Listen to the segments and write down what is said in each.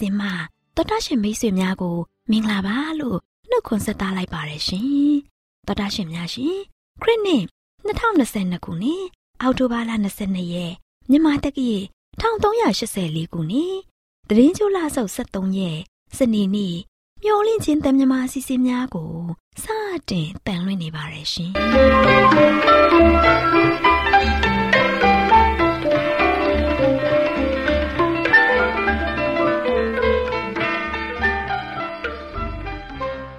လင်းချင်းတန်လွင့်စီစဉ်မှာတော်တာရှင်မိတ်ဆွေများကိုမင်္ဂလာပါလို့နှုတ်ခွန်းဆက်သလိုက်ပါရရှင်တော်တာရှင်များရှင်ခရစ်နှစ်2022ခုနှစ်အောက်တိုဘာလ22ရက်မြန်မာတက္ကရာ1384ခုနှစ်တရင်ချိုလာဆုပ်73ရက်စနေနေ့မျော်လင့်ခြင်းတန်မြမာစီစဉ်များကိုစတင်တန်လွင့်နေပါရရှင်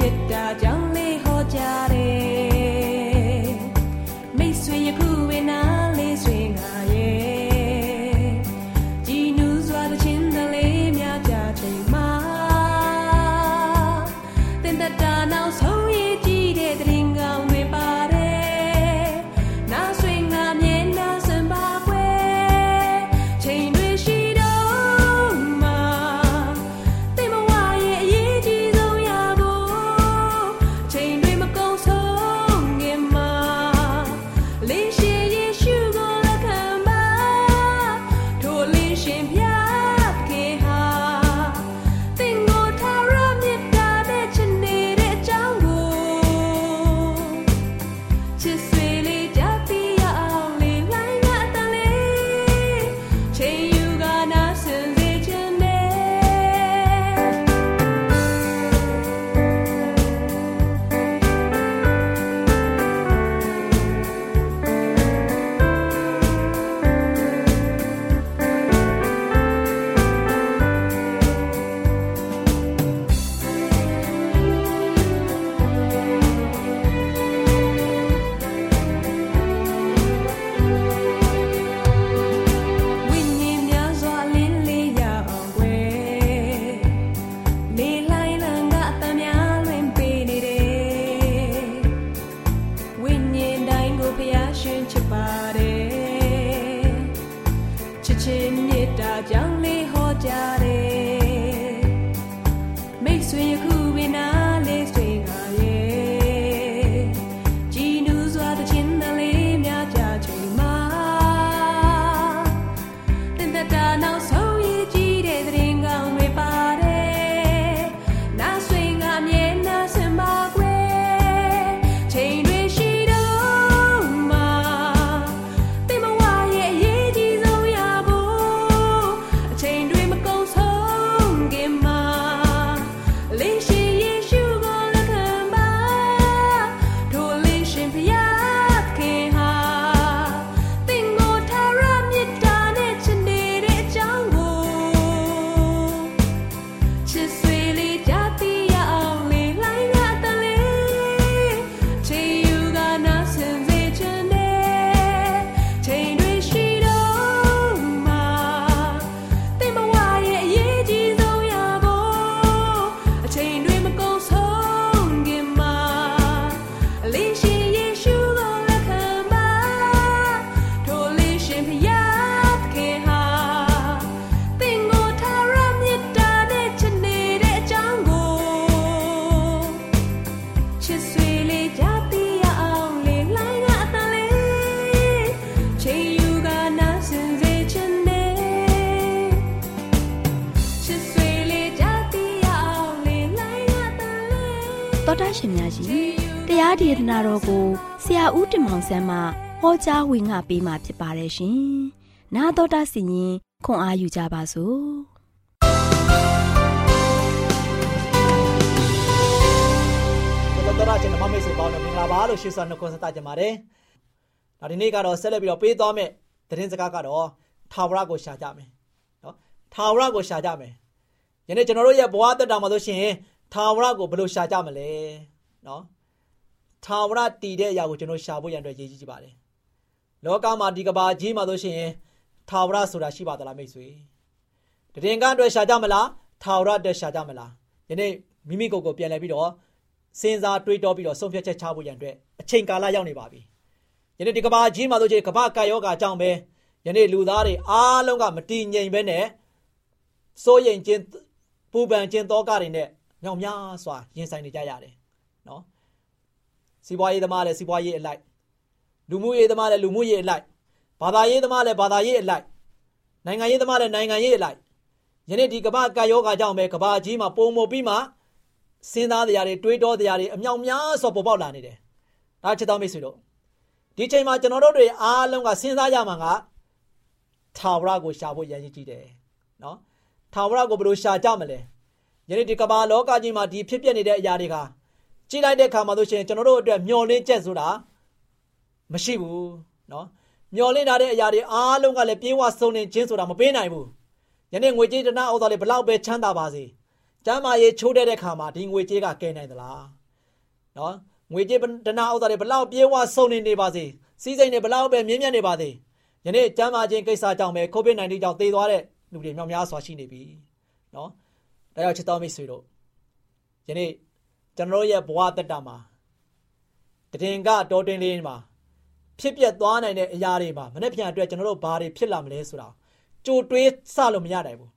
ရှင်ဒေ နာတော်ကိုဆရာဦးတင်မောင်ဆန်းမှဟောကြားဝင်ငါပေးมาဖြစ်ပါတယ်ရှင်။나တော်တာစီရင်ခွန်အားယူကြပါစို့။တော်တော်ချင်းမမိတ်ဆွေပေါင်းတို့မင်္ဂလာပါလို့ရှေ့ဆောင်နှုတ်ခွန်းဆက်တာကြပါတယ်။နောက်ဒီနေ့ကတော့ဆက်လက်ပြီးတော့ပေးသွားမယ့် သတင်းစကားကတော့ထာဝရကိုရှာကြမယ်နော်ထာဝရကိုရှာကြမယ်ယနေ့ကျွန်တော်တို့ရဲ့ဘဝတက်တာမှာဆိုရှင်ထာဝရကိုဘယ်လိုရှာကြမလဲနော် ထာဝရတည်တဲ့အရာကိုကျွန်တော်ရှာဖို့ရန်အတွက်ရည်ကြီးကြပါတယ်လောကမှာဒီကဘာကြီးမှာဆိုရှင်ထာဝရဆိုတာရှိပါသလားမိတ်ဆွေတရင်ကအတွက်ရှာကြမလားထာဝရအတွက်ရှာကြမလားယနေ့မိမိကိုယ်ကိုပြန်လှည့်ပြီးတော့စဉ်းစားတွေးတောပြီးတော့ဆုံးဖြတ်ချက်ချဖို့ရန်အတွက်အချိန်ကာလရောက်နေပါပြီယနေ့ဒီကဘာကြီးမှာဆိုရှင်ကဘာကာယောဂါကြောင့်ပဲယနေ့လူသားတွေအားလုံးကမတည်ငြိမ်ပဲနဲ့စိုးရိမ်ခြင်းပူပန်ခြင်းတောကတွေနဲ့မြောင်များစွာရင်ဆိုင်နေကြရတယ်နော် စီးပွားရေးသမားလည်းစီးပွားရေးအလိုက်လူမှုရေးသမားလည်းလူမှုရေးအလိုက်ဘာသာရေးသမားလည်းဘာသာရေးအလိုက်နိုင်ငံရေးသမားလည်းနိုင်ငံရေးအလိုက်ယနေ့ဒီကမ္ဘာကာယောဂါကြောင့်ပဲကမ္ဘာကြီးမှာပုံမပြီးမှစဉ်းစားတရားတွေတွေးတောတရားတွေအမြောင်များစွာပေါ်ပေါက်လာနေတယ်ဒါချစ်တော်မိတ်ဆွေတို့ဒီချိန်မှာကျွန်တော်တို့တွေအားလုံးကစဉ်းစားရမှာကထာဝရကိုရှာဖို့ရည်ရည်ကြည့်တယ်နော်ထာဝရကိုဘယ်လိုရှာကြမလဲယနေ့ဒီကမ္ဘာလောကကြီးမှာဒီဖြစ်ပျက်နေတဲ့အရာတွေက ကြည့်လိုက်တဲ့အခါမှာဆိုရှင်ကျွန်တော်တို့အတွက်မျောလင်းချက်ဆိုတာမရှိဘူးနော်မျောလင်းထားတဲ့အရာတွေအားလုံးကလည်းပြေးဝဆုံနေခြင်းဆိုတာမပေးနိုင်ဘူးယနေ့ငွေကြေးတနာဥစ္စာလေးဘလောက်ပဲချမ်းသာပါစေကျမ်းမာရေးချိုးတဲ့တဲ့ခါမှာဒီငွေကြေးကကဲနိုင်သလားနော်ငွေကြေးတနာဥစ္စာတွေဘလောက်ပြေးဝဆုံနေနေပါစေစီးစိမ်တွေဘလောက်ပဲမြင့်မြတ်နေပါစေယနေ့ကျမ်းမာခြင်းကိစ္စကြောင့်ပဲ COVID-19 ကြောင့်သေသွားတဲ့လူတွေမြောက်များစွာရှိနေပြီနော်ဒါကြောင့်ချစ်တော်မိတ်ဆွေတို့ယနေ့ ကျွန်တော်ရဲ့ဘဝတက်တာမှာတည်င်ကတော်တင်လေးမှာဖြစ်ပျက်သွားနိုင်တဲ့အရာတွေမှာမနေ့ပြန်အတွက်ကျွန်တော်တို့ဘာတွေဖြစ်လာမလဲဆိုတာကြိုတွေးစလို့မရနိုင်ဘူး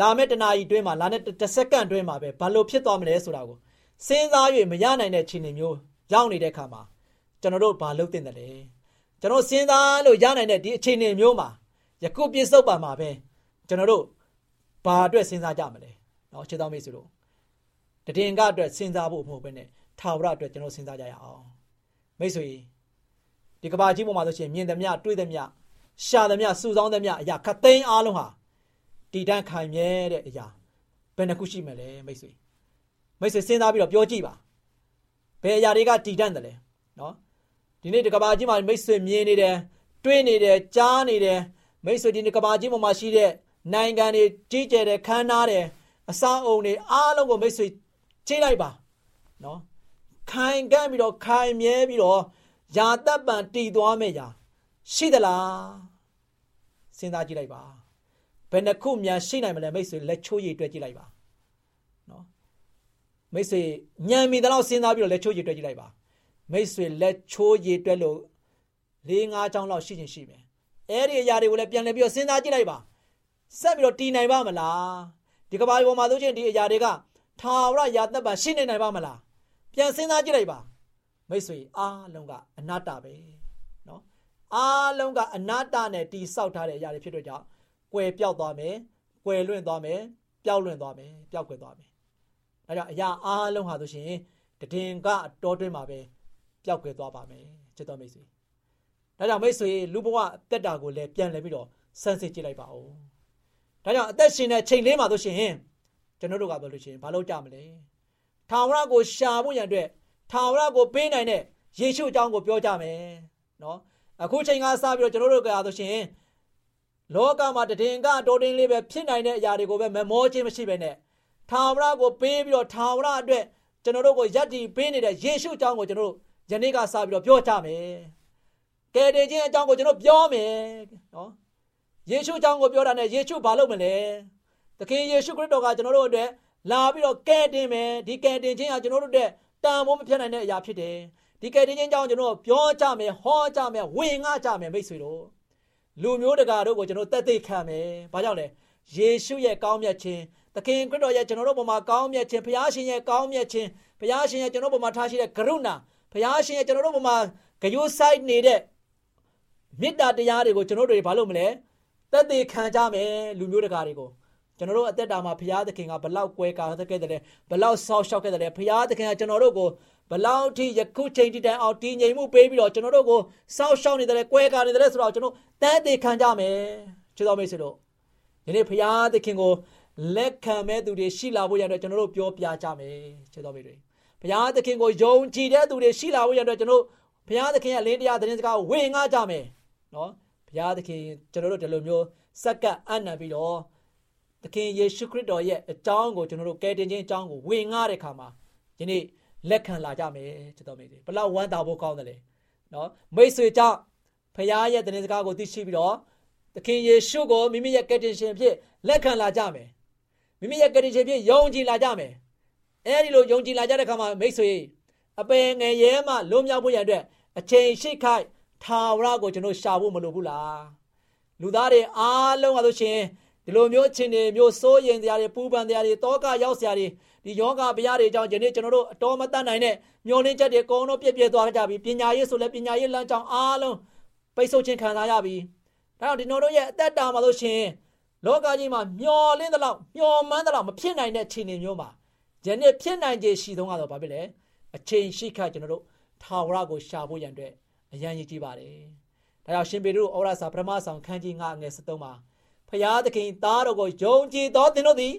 လာမယ့်တနာရီတွင်းမှာလာတဲ့တစ်စက္ကန့်တွင်းမှာပဲဘာလို့ဖြစ်သွားမလဲဆိုတာကိုစဉ်းစား၍မရနိုင်တဲ့အခြေအနေမျိုးရောက်နေတဲ့အခါမှာကျွန်တော်တို့ဘာလုပ်တင်တယ်လဲကျွန်တော်စဉ်းစားလို့ရနိုင်တဲ့ဒီအခြေအနေမျိုးမှာယခုပြစ္ဆုတ်ပါမှာပဲကျွန်တော်တို့ဘာအတွက်စဉ်းစားကြမလဲเนาะခြေတော်မိတ်ဆွေတို့ တည်င်ကအတွက်စဉ်းစားဖို့မဟုတ်ဘဲနဲ့ထာဝရအတွက်ကျွန်တော်စဉ်းစားကြရအောင်မိတ်ဆွေဒီကဘာကြီးပေါ်မှာဆိုရှင်မြင်သမျှတွေးသမျှရှာသမျှစုဆောင်းသမျှအရာခတ်သိမ်းအားလုံးဟာတည်တံ့ခိုင်မြဲတဲ့အရာဘယ်နှခုရှိမလဲမိတ်ဆွေမိတ်ဆွေစဉ်းစားပြီးတော့ပြောကြည့်ပါဘယ်အရာတွေကတည်တံ့တယ်လဲနော်ဒီနေ့ဒီကဘာကြီးမှာမိတ်ဆွေမြင်နေတယ်တွေးနေတယ်ကြားနေတယ်မိတ်ဆွေဒီနေ့ကဘာကြီးပေါ်မှာရှိတဲ့နိုင်ငံတွေကြီးကျယ်တဲ့ခမ်းနားတယ်အစာအုံတွေအားလုံးကိုမိတ်ဆွေ ချိန်လိုက်ပါနော်ခိုင်ကန့်ပြီးတော့ခိုင်မြဲပြီးတော့ယာတပ်ပံတည်သွားမယ့်ယာရှိသလားစဉ်းစားကြည့်လိုက်ပါဘယ်နှခုများရှိနိုင်မလဲမိတ်ဆွေလက်ချိုးရည်တွက်ကြည့်လိုက်ပါနော်မိတ်ဆွေညံမီတဲ့လောက်စဉ်းစားပြီးတော့လက်ချိုးရည်တွက်ကြည့်လိုက်ပါမိတ်ဆွေလက်ချိုးရည်တွက်လို့၄၅ချောင်းလောက်ရှိချင်းရှိမယ်အဲ့ဒီအရာတွေကိုလည်းပြန်လည်ပြီးတော့စဉ်းစားကြည့်လိုက်ပါဆက်ပြီးတော့တည်နိုင်ပါမလားဒီကဘာပေါ်မှာဆိုချင်းဒီအရာတွေက ထာဝရယာသက်ပံရှင်းနေနိုင်ပါမလားပြန်စဉ်းစားကြည့်လိုက်ပါမိတ်ဆွေအားလုံးကအနာတ္တပဲနော်အားလုံးကအနာတ္တနဲ့တိဆောက်ထားတဲ့အရာတွေဖြစ်တော့ကြောင့်ကွယ်ပြောက်သွားမယ်ကွယ်လွင့်သွားမယ်ပျောက်လွင့်သွားမယ်ပျောက်ကွယ်သွားမယ်ဒါကြောင့်အရာအားလုံးဟာဆိုရှင်တည်င်ကတော်တွင်းမှာပဲပျောက်ကွယ်သွားပါမယ်ချစ်တော်မိတ်ဆွေဒါကြောင့်မိတ်ဆွေလူဘဝတက်တာကိုလည်းပြန်လဲပြီးတော့စမ်းစစ်ကြည့်လိုက်ပါဦးဒါကြောင့်အသက်ရှင်တဲ့ချိန်လေးမှာဆိုရှင် ကျွန်တော်တို့ကပြောလို့ရှိရင်ဘာလုပ်ကြမလဲထာဝရကိုရှာဖို့ရန်အတွက်ထာဝရကိုပေးနိုင်တဲ့ယေရှုအကြောင်းကိုပြောကြမယ်နော်အခုချိန်ကစပြီးတော့ကျွန်တော်တို့ကဆိုရှင်လောကမှာတည်င်ကတော်တင်လေးပဲဖြစ်နိုင်တဲ့အရာတွေကိုပဲမမောခြင်းမရှိပဲနဲ့ထာဝရကိုပေးပြီးတော့ထာဝရအတွက်ကျွန်တော်တို့ကိုယက်တီပေးနေတဲ့ယေရှုအကြောင်းကိုကျွန်တော်တို့ယနေ့ကစပြီးတော့ပြောကြမယ်ကယ်တင်ခြင်းအကြောင်းကိုကျွန်တော်ပြောမယ်နော်ယေရှုအကြောင်းကိုပြောတာနဲ့ယေရှုဘာလုပ်မလဲ သခင်ယေရှုခရစ်တော်ကကျွန်တော်တို့အတွက်လာပြီးတော့ကဲတင်မယ်ဒီကဲတင်ခြင်းဟာကျွန်တော်တို့အတွက်တန်ဖိုးမဖြစ်နိုင်တဲ့အရာဖြစ်တယ်ဒီကဲတင်ခြင်းကြောင့်ကျွန်တော်ပြောကြမယ်ဟောကြမယ်ဝင်ငှကြမယ်မိတ်ဆွေတို့လူမျိုးတကာတို့ကိုကျွန်တော်တက်သိခံမယ်ဘာကြောင့်လဲယေရှုရဲ့ကောင်းမြတ်ခြင်းသခင်ခရစ်တော်ရဲ့ကျွန်တော်တို့ဘုံမှာကောင်းမြတ်ခြင်းဘုရားရှင်ရဲ့ကောင်းမြတ်ခြင်းဘုရားရှင်ရဲ့ကျွန်တော်ဘုံမှာထားရှိတဲ့ကရုဏာဘုရားရှင်ရဲ့ကျွန်တော်တို့ဘုံမှာဂယုဆိုင်နေတဲ့မေတ္တာတရားတွေကိုကျွန်တော်တို့ဘာလို့မလဲတက်သိခံကြမယ်လူမျိုးတကာတွေကို ကျွန်တော်တို့အသက်တာမှာဘုရားသခင်ကဘလောက်ကွဲကာခဲ့တယ်လဲဘလောက်ဆောက်ရှောက်ခဲ့တယ်လဲဘုရားသခင်ကကျွန်တော်တို့ကိုဘလောက်ထိယခုချိန်ထိတိုင်အောင်တည်ငြိမ်မှုပေးပြီးတော့ကျွန်တော်တို့ကိုဆောက်ရှောက်နေတယ်ကွဲကာနေတယ်ဆိုတော့ကျွန်တော်တန်းသေးခံကြမယ်ချစ်တော်မိတ်ဆွေတို့ဒီနေ့ဘုရားသခင်ကိုလက်ခံမဲ့သူတွေရှိလာဖို့ရတဲ့ကျွန်တော်တို့ပြောပြကြမယ်ချစ်တော်မိတ်တွေဘုရားသခင်ကိုယုံကြည်တဲ့သူတွေရှိလာဖို့ရတဲ့ကျွန်တော်ဘုရားသခင်ရဲ့လင်းတရားသတင်းစကားကိုဝေငှကြမယ်နော်ဘဘုရားသခင်ကျွန်တော်တို့ဒီလိုမျိုးစက္ကပ်အနံပြီးတော့ သခင်ယေရှုခရစ်တော်ရဲ့အကြောင်းကိုကျွန်တော်တို့ကယ်တင်ခြင်းအကြောင်းကိုဝင်ငှတဲ့ခါမှာယနေ့လက်ခံလာကြမယ်ချစ်တော်မိတ်ဆွေဘလောက်ဝမ်းသာဖို့ကောင်းတယ်လေနော်မိတ်ဆွေကြောင့်ဖခင်ရဲ့တည်င်းစကားကိုသိရှိပြီးတော့သခင်ယေရှုကိုမိမိရဲ့ကယ်တင်ရှင်ဖြစ်လက်ခံလာကြမယ်မိမိရဲ့ကယ်တင်ရှင်ဖြစ်ယုံကြည်လာကြမယ်အဲဒီလိုယုံကြည်လာကြတဲ့ခါမှာမိတ်ဆွေအပင်ငယ်ရဲမှလွန်မြောက်ဖို့ရတဲ့အချိန်ရှိခိုက်ထာဝရကိုကျွန်တော်ရှာဖို့မလိုဘူးလားလူသားတွေအားလုံးကဆိုရှင် ဒီလိုမျိုးအချင်းတွေမျိုးစိုးရင်တရားတွေပူပန်တရားတွေတောကရောက်စရာတွေဒီယောဂဗျာတွေအကြောင်းယနေ့ကျွန်တော်တို့အတော်မတတ်နိုင်တဲ့မျောလင်းချက်တွေအကုန်လုံးပြည့်ပြည့်သွားကြပြီပညာရေးဆိုလည်းပညာရေးလမ်းကြောင်းအားလုံးပိတ်ဆို့ခြင်းခံစားရပြီဒါကြောင့်ဒီကျွန်တော်တို့ရဲ့အသက်တာမှာလို့ရှင်လောကကြီးမှာမျောလင်းသလောက်မျောမှန်းသလောက်မဖြစ်နိုင်တဲ့ခြေနေမျိုးမှာယနေ့ဖြစ်နိုင်ခြေရှိဆုံးကတော့ဘာဖြစ်လဲအချိန်ရှိခါကျွန်တော်တို့ထာဝရကိုရှာဖို့ရန်အတွက်အရန်ရည်ကြီးပါတယ်ဒါကြောင့်ရှင်ပေတို့ဩရစာပထမဆောင်ခန်းကြီး9ငယ်73မှာ ဖျားသခင်သားတော်ကိုယုံကြည်သောသင်တို့သည်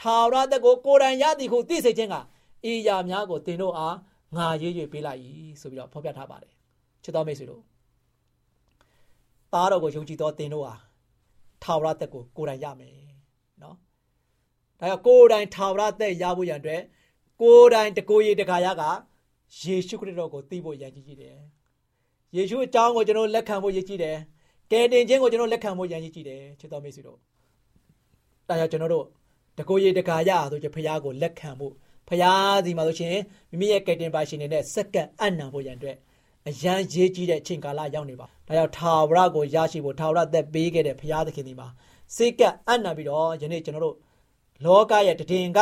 ထာဝရသက်ကိုကိုယ်တိုင်ရသည်ဟုသိစေခြင်းကဤရာများကိုသင်တို့အားငါရေး၍ပေးလိုက်၏ဆိုပြီးတော့ဖော်ပြထားပါတယ်ချစ်တော်မိတ်ဆွေတို့သားတော်ကိုယုံကြည်သောသင်တို့ဟာထာဝရသက်ကိုကိုယ်တိုင်ရမယ်နော်ဒါကြောင့်ကိုယ်တိုင်ထာဝရသက်ရဖို့ရန်အတွက်ကိုယ်တိုင်တကိုယ်ရည်တခါရကယေရှုခရစ်တော်ကိုသိဖို့ရည်ကြီးကြီးတယ်ယေရှုအကြောင်းကိုကျွန်တော်လက်ခံဖို့ရည်ကြီးတယ် ကယ်တင်ခြင်းကိုကျွန်တော်လက်ခံဖို့ရည်ကြီးတယ်ချစ်တော်မိတ်ဆွေတို့ဒါကြောင့်ကျွန်တော်တို့တကိုယ်ရည်တခါရဆိုချင်ဖခင်ကိုလက်ခံဖို့ဖခင်စီမှာဆိုရှင်မိမိရဲ့ကယ်တင်ပါရှင်နေတဲ့စက္ကန့်အနံဖို့ရန်အတွက်အရန်ရေးကြီးတဲ့အချိန်ကာလရောက်နေပါဒါကြောင့်ထာဝရကိုရရှိဖို့ထာဝရသက်ပေးခဲ့တဲ့ဖခင်သခင်ဒီမှာစိတ်ကအနံပြီးတော့ယနေ့ကျွန်တော်တို့လောကရဲ့တည်င်က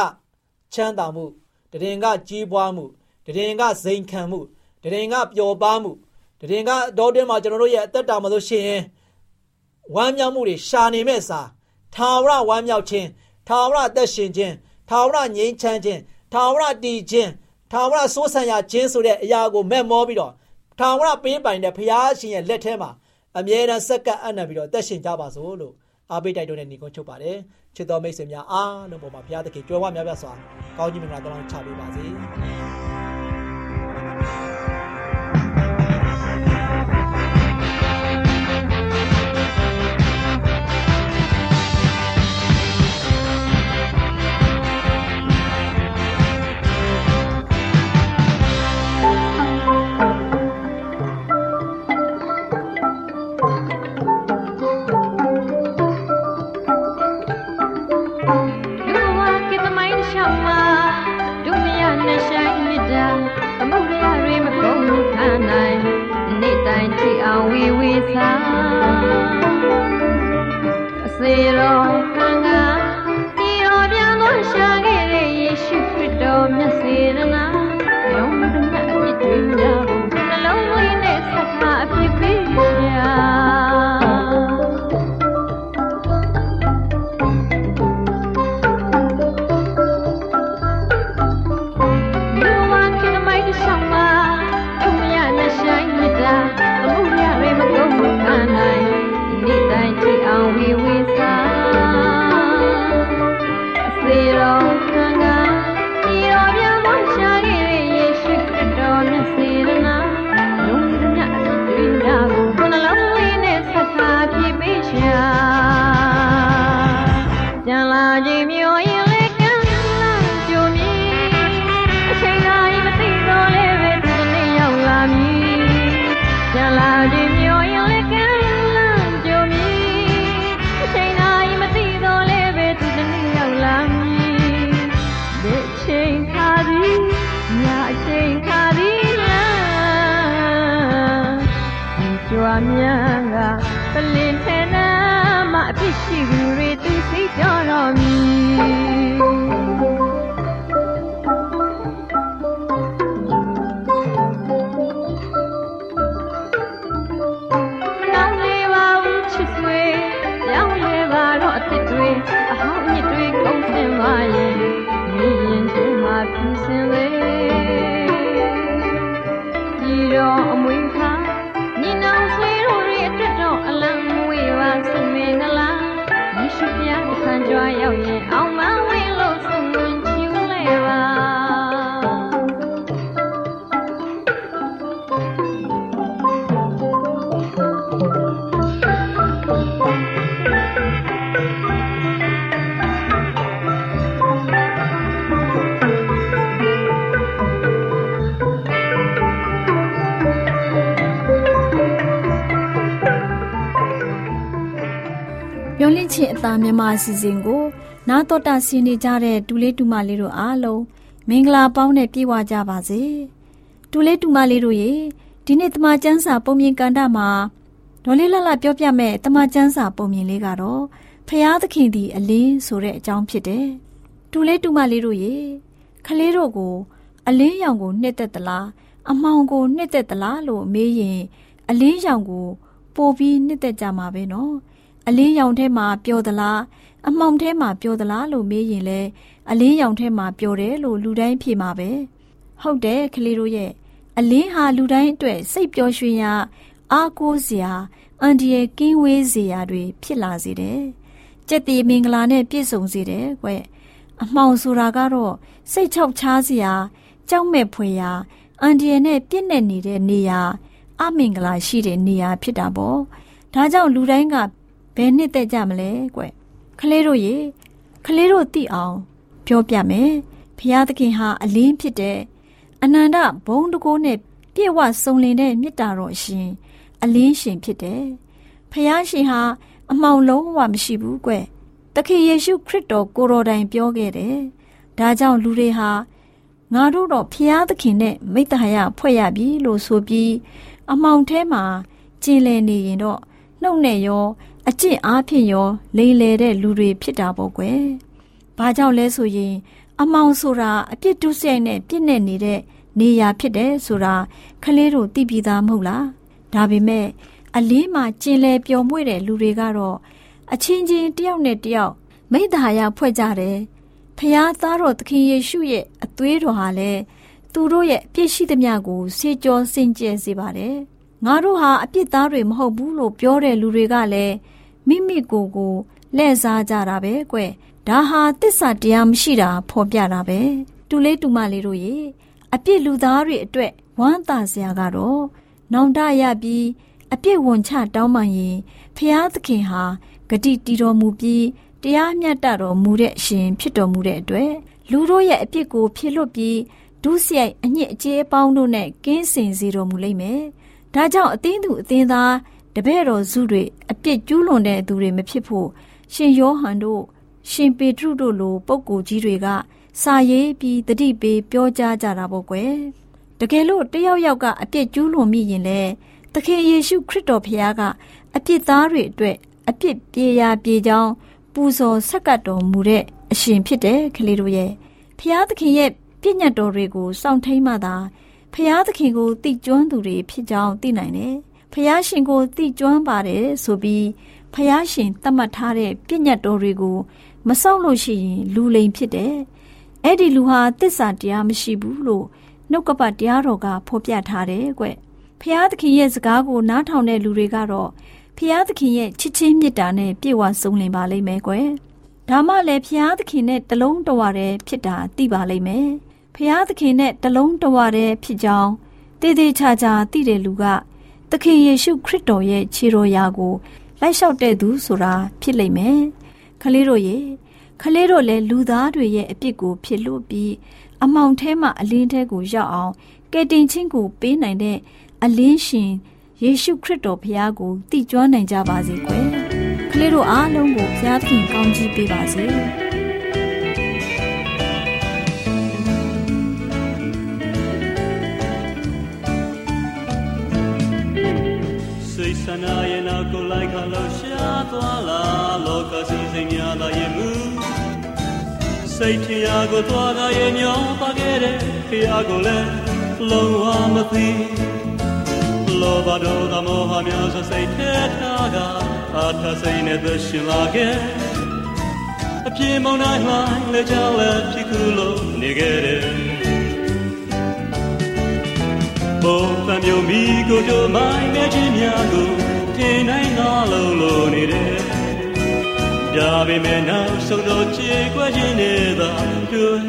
ချမ်းသာမှုတည်င်ကကြီးပွားမှုတည်င်ကဇိမ်ခံမှုတည်င်ကပျော်ပါမှုတည်င်ကဒေါတွင်းမှာကျွန်တော်တို့ရဲ့အသက်တာမှာဆိုရှင် ဝမ်းမြောက်မှုတွေရှာနေမဲ့စာထာဝရဝမ်းမြောက်ခြင်းထာဝရအသက်ရှင်ခြင်းထာဝရငြိမ်းချမ်းခြင်းထာဝရတည်ခြင်းထာဝရစိုးဆံရခြင်းဆိုတဲ့အရာကိုမဲ့မောပြီးတော့ထာဝရပေးပိုင်တဲ့ဘုရားရှင်ရဲ့လက်ထဲမှာအမြဲတမ်းစက္ကပ်အံ့နံပြီးတော့အသက်ရှင်ကြပါစို့လို့အားပေးတိုက်တွန်းတဲ့ညီကုန်းချုပ်ပါတယ်ချစ်တော်မိတ်ဆွေများအားလုံးပေါ်မှာဘုရားသခင်ကြွယ်ဝများပြားစွာကောင်းကြီးမင်္ဂလာတောင်းချပေးပါစေ ကြွားရောက်ရင်အောင်မ ချင်းအသားမြန်မာအစီအစဉ်ကို နာတော်တာဆင်းနေကြတဲ့ဒူလေးတူမလေးတို့အားလုံးမင်္ဂလာပေါင်းနဲ့ပြည့်ဝကြပါစေဒူလေးတူမလေးတို့ရေဒီနေ့တမချန်းစာပုံမြင်ကန်တာမှာဒေါ်လေးလှလှပြောပြမဲ့တမချန်းစာပုံမြင်လေးကတော့ဖျားသခင်ဒီအလင်းဆိုတဲ့အကြောင်းဖြစ်တယ်ဒူလေးတူမလေးတို့ရေခလေးတို့ကို အလင်းရောင်ကိုနှစ်သက်သလားအမောင်ကိုနှစ်သက်သလားလို့မေးရင်အလင်းရောင်ကို ပို့ပြီးနှစ်သက်ကြမှာပဲနော် အလင်းရောင်ထဲမှာပျော်သလားအမှောင်ထဲမှာပျော်သလားလို့မေးရင်လဲအလင်းရောင်ထဲမှာပျော်တယ်လို့လူတိုင်းဖြေမှာပဲဟုတ်တယ်ကလေးတို့ရဲ့အလင်းဟာလူတိုင်းအတွက်စိတ်ပျော်ရွှင်ရာအားကိုးစရာအန်ဒီရဲ့ကင်းဝေးစရာတွေဖြစ်လာစေတယ်ကြက်တီမင်္ဂလာနဲ့ပြည့်စုံစေတယ်ကွအမှောင်ဆိုတာကတော့စိတ်ချောက်ချားစရာကြောက်မဲ့ဖွယ်ရာအန်ဒီရဲ့နဲ့ပြည့်နေနေတဲ့နေရာအမင်္ဂလာရှိတဲ့နေရာဖြစ်တာပေါ့ဒါကြောင့်လူတိုင်းက ဘယ်နှစ်သက်ကြမလဲကွခလေးတို့ရေခလေးတို့သိအောင်ပြောပြမယ်ဖျားသခင်ဟာအလင်းဖြစ်တဲ့အနန္တဘုံတကိုးနဲ့ပြည့်ဝစုံလင်တဲ့မေတ္တာတော်ရှင်အလင်းရှင်ဖြစ်တယ်ဖျားရှင်ဟာအမှောင်လုံးဝမရှိဘူးကွတခင်ယေရှုခရစ်တော်ကိုတော်တိုင်ပြောခဲ့တယ်ဒါကြောင့်လူတွေဟာငါတို့တော့ဖျားသခင်နဲ့မိတ္တဟာယဖွဲ့ရပြီလို့ဆိုပြီးအမှောင်ထဲမှာကျင်လည်နေရင်တော့နှုတ်နဲ့ရော အကျင့်အားဖြင့်ရော လိမ်လည်တဲ့လူတွေဖြစ်တာပေါ့ကွယ်။ဘာကြောင့်လဲဆိုရင် အမောင်ဆိုတာအပြစ်ဒုစရိုက်နဲ့ပြစ်နေနေတဲ့နေရာဖြစ်တယ်ဆိုတာခလေးတို့သိပြီးသားမဟုတ်လား။ဒါပေမဲ့အလင်းမှာကျင်လည်ပျော်မွေ့တဲ့လူတွေကတော့အချင်းချင်းတယောက်နဲ့တယောက်မိသားရဖွဲ့ကြတယ်။ဖျားသားတော်သခင်ယေရှုရဲ့အသွေးတော်ဟာလည်းသူတို့ရဲ့ပြည့်ရှိသမျှကိုစေကျော်စင်ကြယ်စေပါတယ်။ငါတို့ဟာအပြစ်သားတွေမဟုတ်ဘူးလို့ပြောတဲ့လူတွေကလည်း မိမိကိုယ်ကိုလှည့်စားကြတာပဲကွဒါဟာတစ္ဆာတရားမရှိတာဖော်ပြတာပဲတူလေးတူမလေးတို့ရေအပြစ်လူသားတွေအတွက်ဝမ်းသာစရာကတော့နောင်တရပြီးအပြစ်ဝန်ချတောင်းပန်ရင်ဖျားသခင်ဟာဂတိတီတော်မူပြီးတရားမျှတတော်မူတဲ့အရှင်ဖြစ်တော်မူတဲ့အတွက်လူတို့ရဲ့အပြစ်ကိုဖြေလွတ်ပြီးဒုစရိုက်အညစ်အကြေးအပေါင်းတို့နဲ့ကင်းစင်စေတော်မူလိမ့်မယ်။ဒါကြောင့်အသင်းသူအသင်းသားတပည့်တော်စုတွေအ ပြစ်ကျူးလွန်တဲ့သူတွေမဖြစ်ဖို့ရှင်ယောဟန်တို့ရှင်ပေတရုတို့လိုပုဂ္ဂိုလ်ကြီးတွေကစာရေးပြီးတတိပေးပြောကြားကြတာပေါ့ကွယ်တကယ်လို့တယောက်ယောက်ကအပြစ်ကျူးလွန်မိရင်လေသခင်ယေရှုခရစ်တော်ဖခင်ကအပြစ်သားတွေအတွက်အပြစ်ပြေရာပြေကြောင်းပူဇော်ဆက်ကပ်တော်မူတဲ့အရှင်ဖြစ်တယ်ကလေးတို့ရဲ့ဖခင်သခင်ရဲ့ပြည့်ညတ်တော်တွေကိုစောင့်ထိန်မှသာဖခင်သခင်ကိုသိကျွမ်းသူတွေဖြစ်ကြောင်းသိနိုင်တယ် ဖះရှင်ကိုသိကျွမ်းပါတယ်ဆိုပြီးဖះရှင်သတ်မှတ်ထားတဲ့ပြည့်ညတ်တော်တွေကိုမစောင့်လို့ရှိရင်လူလိမ်ဖြစ်တယ်။အဲ့ဒီလူဟာတစ္ဆာတရားမရှိဘူးလို့နှုတ်ကပတ်တရားတော်ကဖော်ပြထားတယ်ကွ။ဖះသခင်ရဲ့စကားကိုနားထောင်တဲ့လူတွေကတော့ဖះသခင်ရဲ့ချစ်ချင်းမေတ္တာနဲ့ပြည့်ဝစုံလင်ပါလိမ့်မယ်ကွ။ဒါမှလည်းဖះသခင်နဲ့တလုံးတဝရတဲ့ဖြစ်တာသိပါလိမ့်မယ်။ဖះသခင်နဲ့တလုံးတဝတဲ့ဖြစ်ကြောင်းတည်တည်ချာချာသိတဲ့လူက သခင်ယေရှုခရစ်တော်ရဲ့ခြေတော်ရာကိုလိုက်လျှောက်တဲ့သူဆိုတာဖြစ်လိမ့်မယ်။ခလေးတို့ရေခလေးတို့လည်းလူသားတွေရဲ့အပြစ်ကိုဖြစ်လို့ပြီးအမောင်ထဲမှာအလင်းထဲကိုရောက်အောင်ကယ်တင်ခြင်းကိုပေးနိုင်တဲ့အလင်းရှင်ယေရှုခရစ်တော်ဘုရားကိုတည်ကျွမ်းနိုင်ကြပါစေကွယ်။ခလေးတို့အားလုံးကိုဘုရားသခင်ကောင်းချီးပေးပါစေ။ န္ဒရဲ့နောက်ကိုလိုက်ခါလို့ရှားသွားလာလောကစီစိတ်များသာရဲ့မူစိတ်ထရာကိုသွားတာရဲ့ညောပါခဲ့တဲ့ဖျားကိုလည်းလုံးဝမသိလောဘဒေါသမောဟများစွာစိတ်ထဲထားကအထစိတ်နဲ့သရှင်လာခဲ့အပြေမောင်းတိုင်းလှိုင်းလေကြောင်းလည်းဖြစ်ခုလို့နေခဲ့တယ်ဘုံပံမျိုးမိကိုတို့မိုင်းနေခြင်းများကို ထင်နိုင်သောလုံးလုံးနေတယ်ဒါပေမဲ့နောက်ဆုံးတော့ခြေကွက်ခြင်းနဲ့သာတွေ့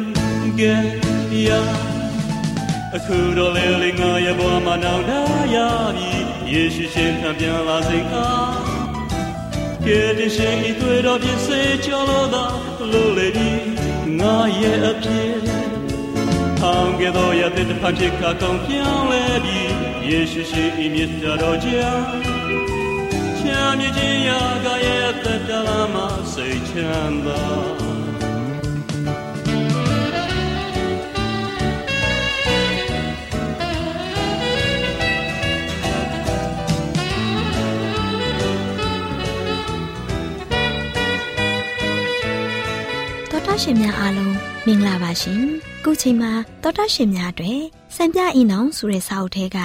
ခဲ့ရအခုတော့လေလေငါရဲ့ဘဝမှာနောက်တာရပြီယေရှုရှင်ထပြန်လာစိတ်အားကဲတင်ရှင်ဤတွေ့တော်ဖြစ်စေကြောလို့သာလို့လေဒီငါရဲ့အဖြစ်ဆောင်ခဲ့သောရတဲ့တစ်ဖက်ဖြစ်ခါကောင်းပြောင်းလဲပြီးယေရှုရှိဤမြတ်တော်ကြောင့်ချ မ်းမြေခြင်းရာကရဲ့သက်တလာမှာစိတ်ချမ်းသာတော်တာရှင်များအားလုံးမင်္ဂလာပါရှင်။ခုချိန်မှာတော်တာရှင်များအတွက်စံပြအင်းအောင်ဆိုတဲ့စာအုပ်ထဲက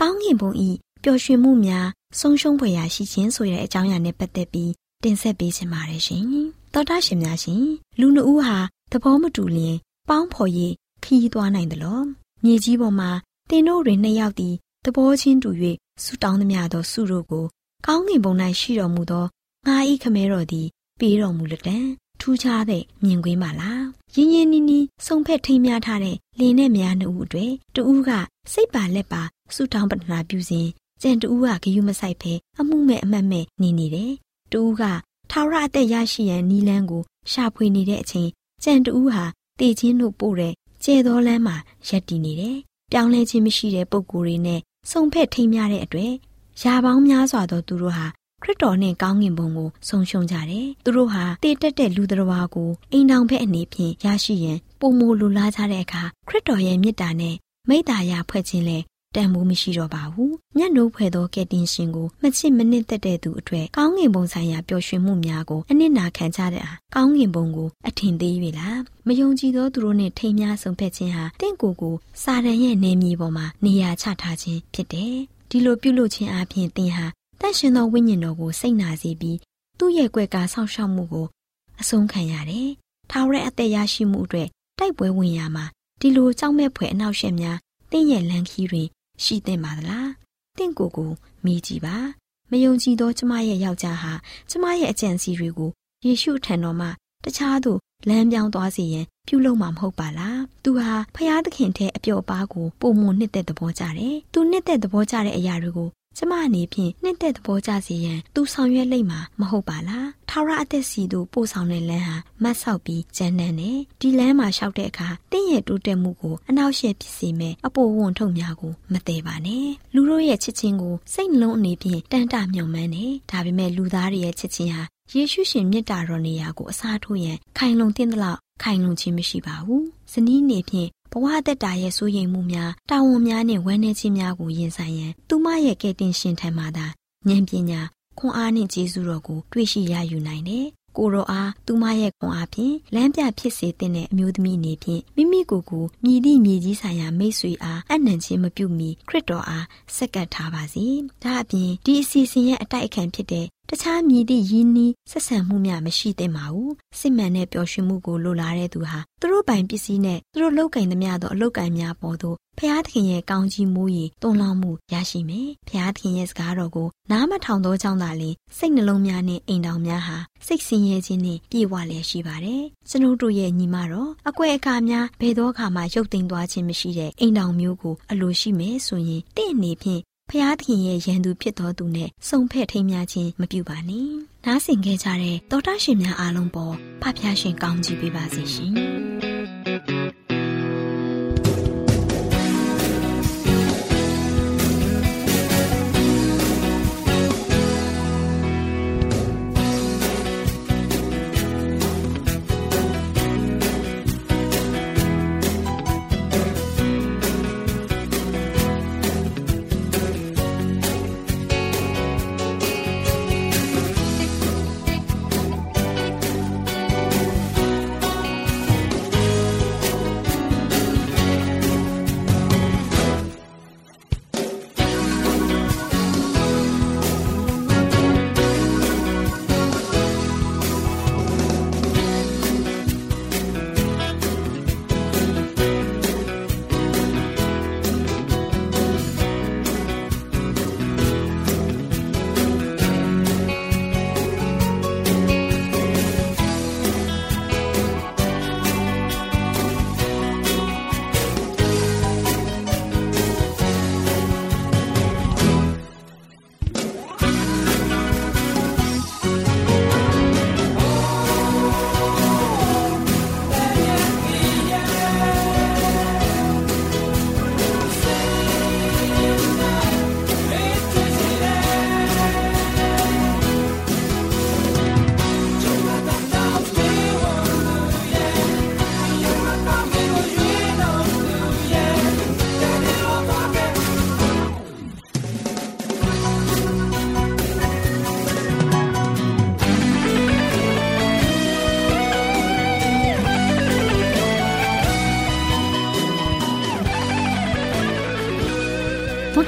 ကောင်းကင်ဘုံဤပျော်ရွှင်မှုများ ဆုံးရှုံးဖွယ်ရာရှိခြင်းဆိုတဲ့အကြောင်းအရာနဲ့ပတ်သက်ပြီးတင်ဆက်ပေးချင်ပါတယ်ရှင်။တော်တာရှင်များရှင်လူနှုတ်ဟာသဘောမတူလျင်ပေါင်းဖော်၍ခီးသွားနိုင်တယ်လို့မြေကြီးပေါ်မှာတင်တို့တွင်နှစ်ယောက်သည်သဘောချင်းတူ၍ဆူတောင်းသမျှသောဆုတို့ကိုကောင်းကင်ဘုံ၌ရှိတော်မူသောငါဤခမဲတော်သည်ပေးတော်မူလက်တံထူးခြားတဲ့မြင်ကွင်းပါလားရင်းရင်းနီးနီးစုံဖက်ထိမ်းများထားတဲ့လင်းနဲ့များနှစ်ဦးအတွေ့တူဦးကစိတ်ပါလက်ပါဆူတောင်းပတနာပြုစဉ် ကြံတူဦးကဂယုမဆိုင်ဖဲအမှုမဲ့အမတ်မဲ့နေနေတယ်တူဦးကထာဝရအသက်ရရှိရန်နီလန်းကိုရှာဖွေနေတဲ့အချိန်ကြံတူဦးဟာတေချင်းတို့ပို့တဲ့ကျဲတော်လမ်းမှာရက်တည်နေတယ်ပြောင်းလဲခြင်းမရှိတဲ့ပုံကိုယ်တွေနဲ့စုံဖက်ထိမ်းများတဲ့အတွေ့ရာပေါင်းများစွာသောသူတို့ဟာခရစ်တော်နှင့်ကောင်းကင်ဘုံကိုဆုံးရှုံးကြတယ်။သူတို့ဟာတည်တက်တဲ့လူတော်ဝါကိုအိမ်တော်ဖက်အနေဖြင့်ရရှိရန်ပုံမိုလူလားကြတဲ့အခါခရစ်တော်ရဲ့မေတ္တာနဲ့မိတ္တာရဖွဲ့ခြင်းလဲ တန်မိုးမရှိတော့ပါဘူး။ညံ့နိုးဖွဲ့သောကယ်တင်ရှင်ကိုမချစ်မနစ်သက်တဲ့သူအထွတ်ကောင်းကင်ဘုံဆိုင်ရာပျော်ရွှင်မှုများကိုအနစ်နာခံကြတဲ့အားကောင်းကင်ဘုံကိုအထင်သေး၍လားမယုံကြည်သောသူတို့နှင့်ထိမ်းများဆုံးဖြတ်ခြင်းဟာတင့်ကိုယ်ကိုစာရန်ရဲ့နေမြေပေါ်မှာနေရာချထားခြင်းဖြစ်တယ်။ဒီလိုပြုလုပ်ခြင်းအပြင်သင်ဟာတန့်ရှင်သောဝိညာဉ်တော်ကိုစိတ်နာစေပြီးသူ့ရဲ့ကွယ်ကာဆောက်ရှောက်မှုကိုအဆုံးခံရတယ်။ထာဝရအသက်ရရှိမှုအတွက်တိုက်ပွဲဝင်ရမှာဒီလိုကြောက်မဲ့ဖွယ်အနောက်ရှက်များတင့်ရဲ့လန်ခီတွင် ရှိသင့်ပါသလား။တင့်ကိုယ်ကိုမိကြည့်ပါ။မယုံကြည်သောကျမရဲ့ယောက်ျားဟာကျမရဲ့အကြံစီတွေကိုယေရှုထံတော်မှတခြားသူလမ်းပြောင်းသွားစေရန်ပြုလုပ်မှာမဟုတ်ပါလား။သူဟာဖျားသခင်ထဲအပျော်ပါးကိုပုံမနှစ်သက်သဘောကြတယ်။သူနှစ်သက်သဘောကြတဲ့အရာတွေကို ကျမအနေဖြင့်နှစ်သက်သဘောကျစေရန်သူဆောင်ရွက်လိမ့်မှာမဟုတ်ပါလားထာဝရအသက်စီတို့ပို့ဆောင်တဲ့လမ်းဟာမတ်ဆောက်ပြီးကျန်းနန်းတယ်ဒီလမ်းမှာလျှောက်တဲ့အခါတင့်ရဲ့တိုးတက်မှုကိုအနောက်ရှေ့ဖြစ်စေမဲ့အပေါ်ဝန်ထုတ်များကိုမတည်ပါနဲ့လူတို့ရဲ့ချစ်ချင်းကိုစိတ်နှလုံးအနေဖြင့်တန်တမြုံမှန်းတယ်ဒါပေမဲ့လူသားတွေရဲ့ချစ်ချင်းဟာယေရှုရှင်မြတ်တာတော်နေရာကိုအစားထိုးရန်ခိုင်လုံတဲ့လောက်ခိုင်လုံခြင်းမရှိပါဘူးဇနီးနေဖြင့် ဘဝတက်တာရဲ့စိုးရိမ်မှုများတာဝန်များနဲ့ဝမ်းနည်းခြင်းများကိုရင်ဆိုင်ရန်သူမရဲ့ကဲ့တင်ရှင်ထံမှသာဉာဏ်ပညာခွန်အားနှင့်ကျေးဇူးတော်ကိုတွေ့ရှိရယူနိုင်တယ်။ ကိုရောအားသူမရဲ့ခွန်အားဖြင့်လမ်းပြဖြစ်စေတဲ့အမျိုးသမီးအနေဖြင့်မိမိကိုယ်ကိုမြည်သည့်မြည်ကြီးဆိုင်ရာမိတ်ဆွေအားအနံ့ချင်းမပြုမီခရစ်တော်အားစက္ကပ်ထားပါစေ။ဒါအပြင်ဒီအစီအစဉ်ရဲ့အတိုက်အခံဖြစ်တဲ့တခြားမြည်သည့်ယင်းနီးဆက်ဆံမှုများမရှိသင့်ပါဘူးစစ်မှန်တဲ့ပျော်ရွှင်မှုကိုလိုလားတဲ့သူဟာသူတို့ပိုင်ပစ္စည်းနဲ့သူတို့လောက်ကင်သမျှသောအလောက်ကင်များပေါ်သို့ ဖျားသခင်ရဲ့ကောင်းကြီးမိုးရီတွန်းလောင်းမှုရရှိမယ်ဖျားသခင်ရဲ့စကားတော်ကိုနားမထောင်သောကြောင့်သာလျှင်စိတ်နှလုံးများနဲ့အိမ်တော်များဟာစိတ်ဆင်းရဲခြင်းနဲ့ပြည့်ဝလျက်ရှိပါတယ်ကျွန်ုပ်တို့ရဲ့ညီမတော်အကွဲအကားများဘယ်သောအခါမှရုပ်သိမ်းသွားခြင်းမရှိတဲ့အိမ်တော်မျိုးကိုအလိုရှိမယ်ဆိုရင်တင့်အနေဖြင့်ဖျားသခင်ရဲ့ရန်သူဖြစ်တော်သူနဲ့စုံဖက်ထိမ်းများခြင်းမပြုပါနဲ့။နားဆင်ခဲ့ကြတဲ့တောတာရှင်များအားလုံးပေါ်ဖဖျားရှင်ကောင်းချီးပေးပါစေရှင်။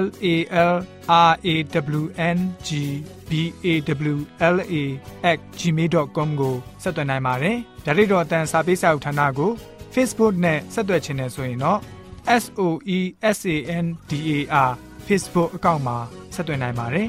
l a l r a w n g b a w l a @ gmail.com ကိုဆက်သွင်းနိုင်ပါတယ်။ဒါ့အပြင်အတန်းစာပေးစာဥထာဏာကို Facebook နဲ့ဆက်သွယ်ခြင်းနဲ့ဆိုရင်တော့ S O E S A N D A R Facebook အကောင့်မှာဆက်သွင်းနိုင်ပါတယ်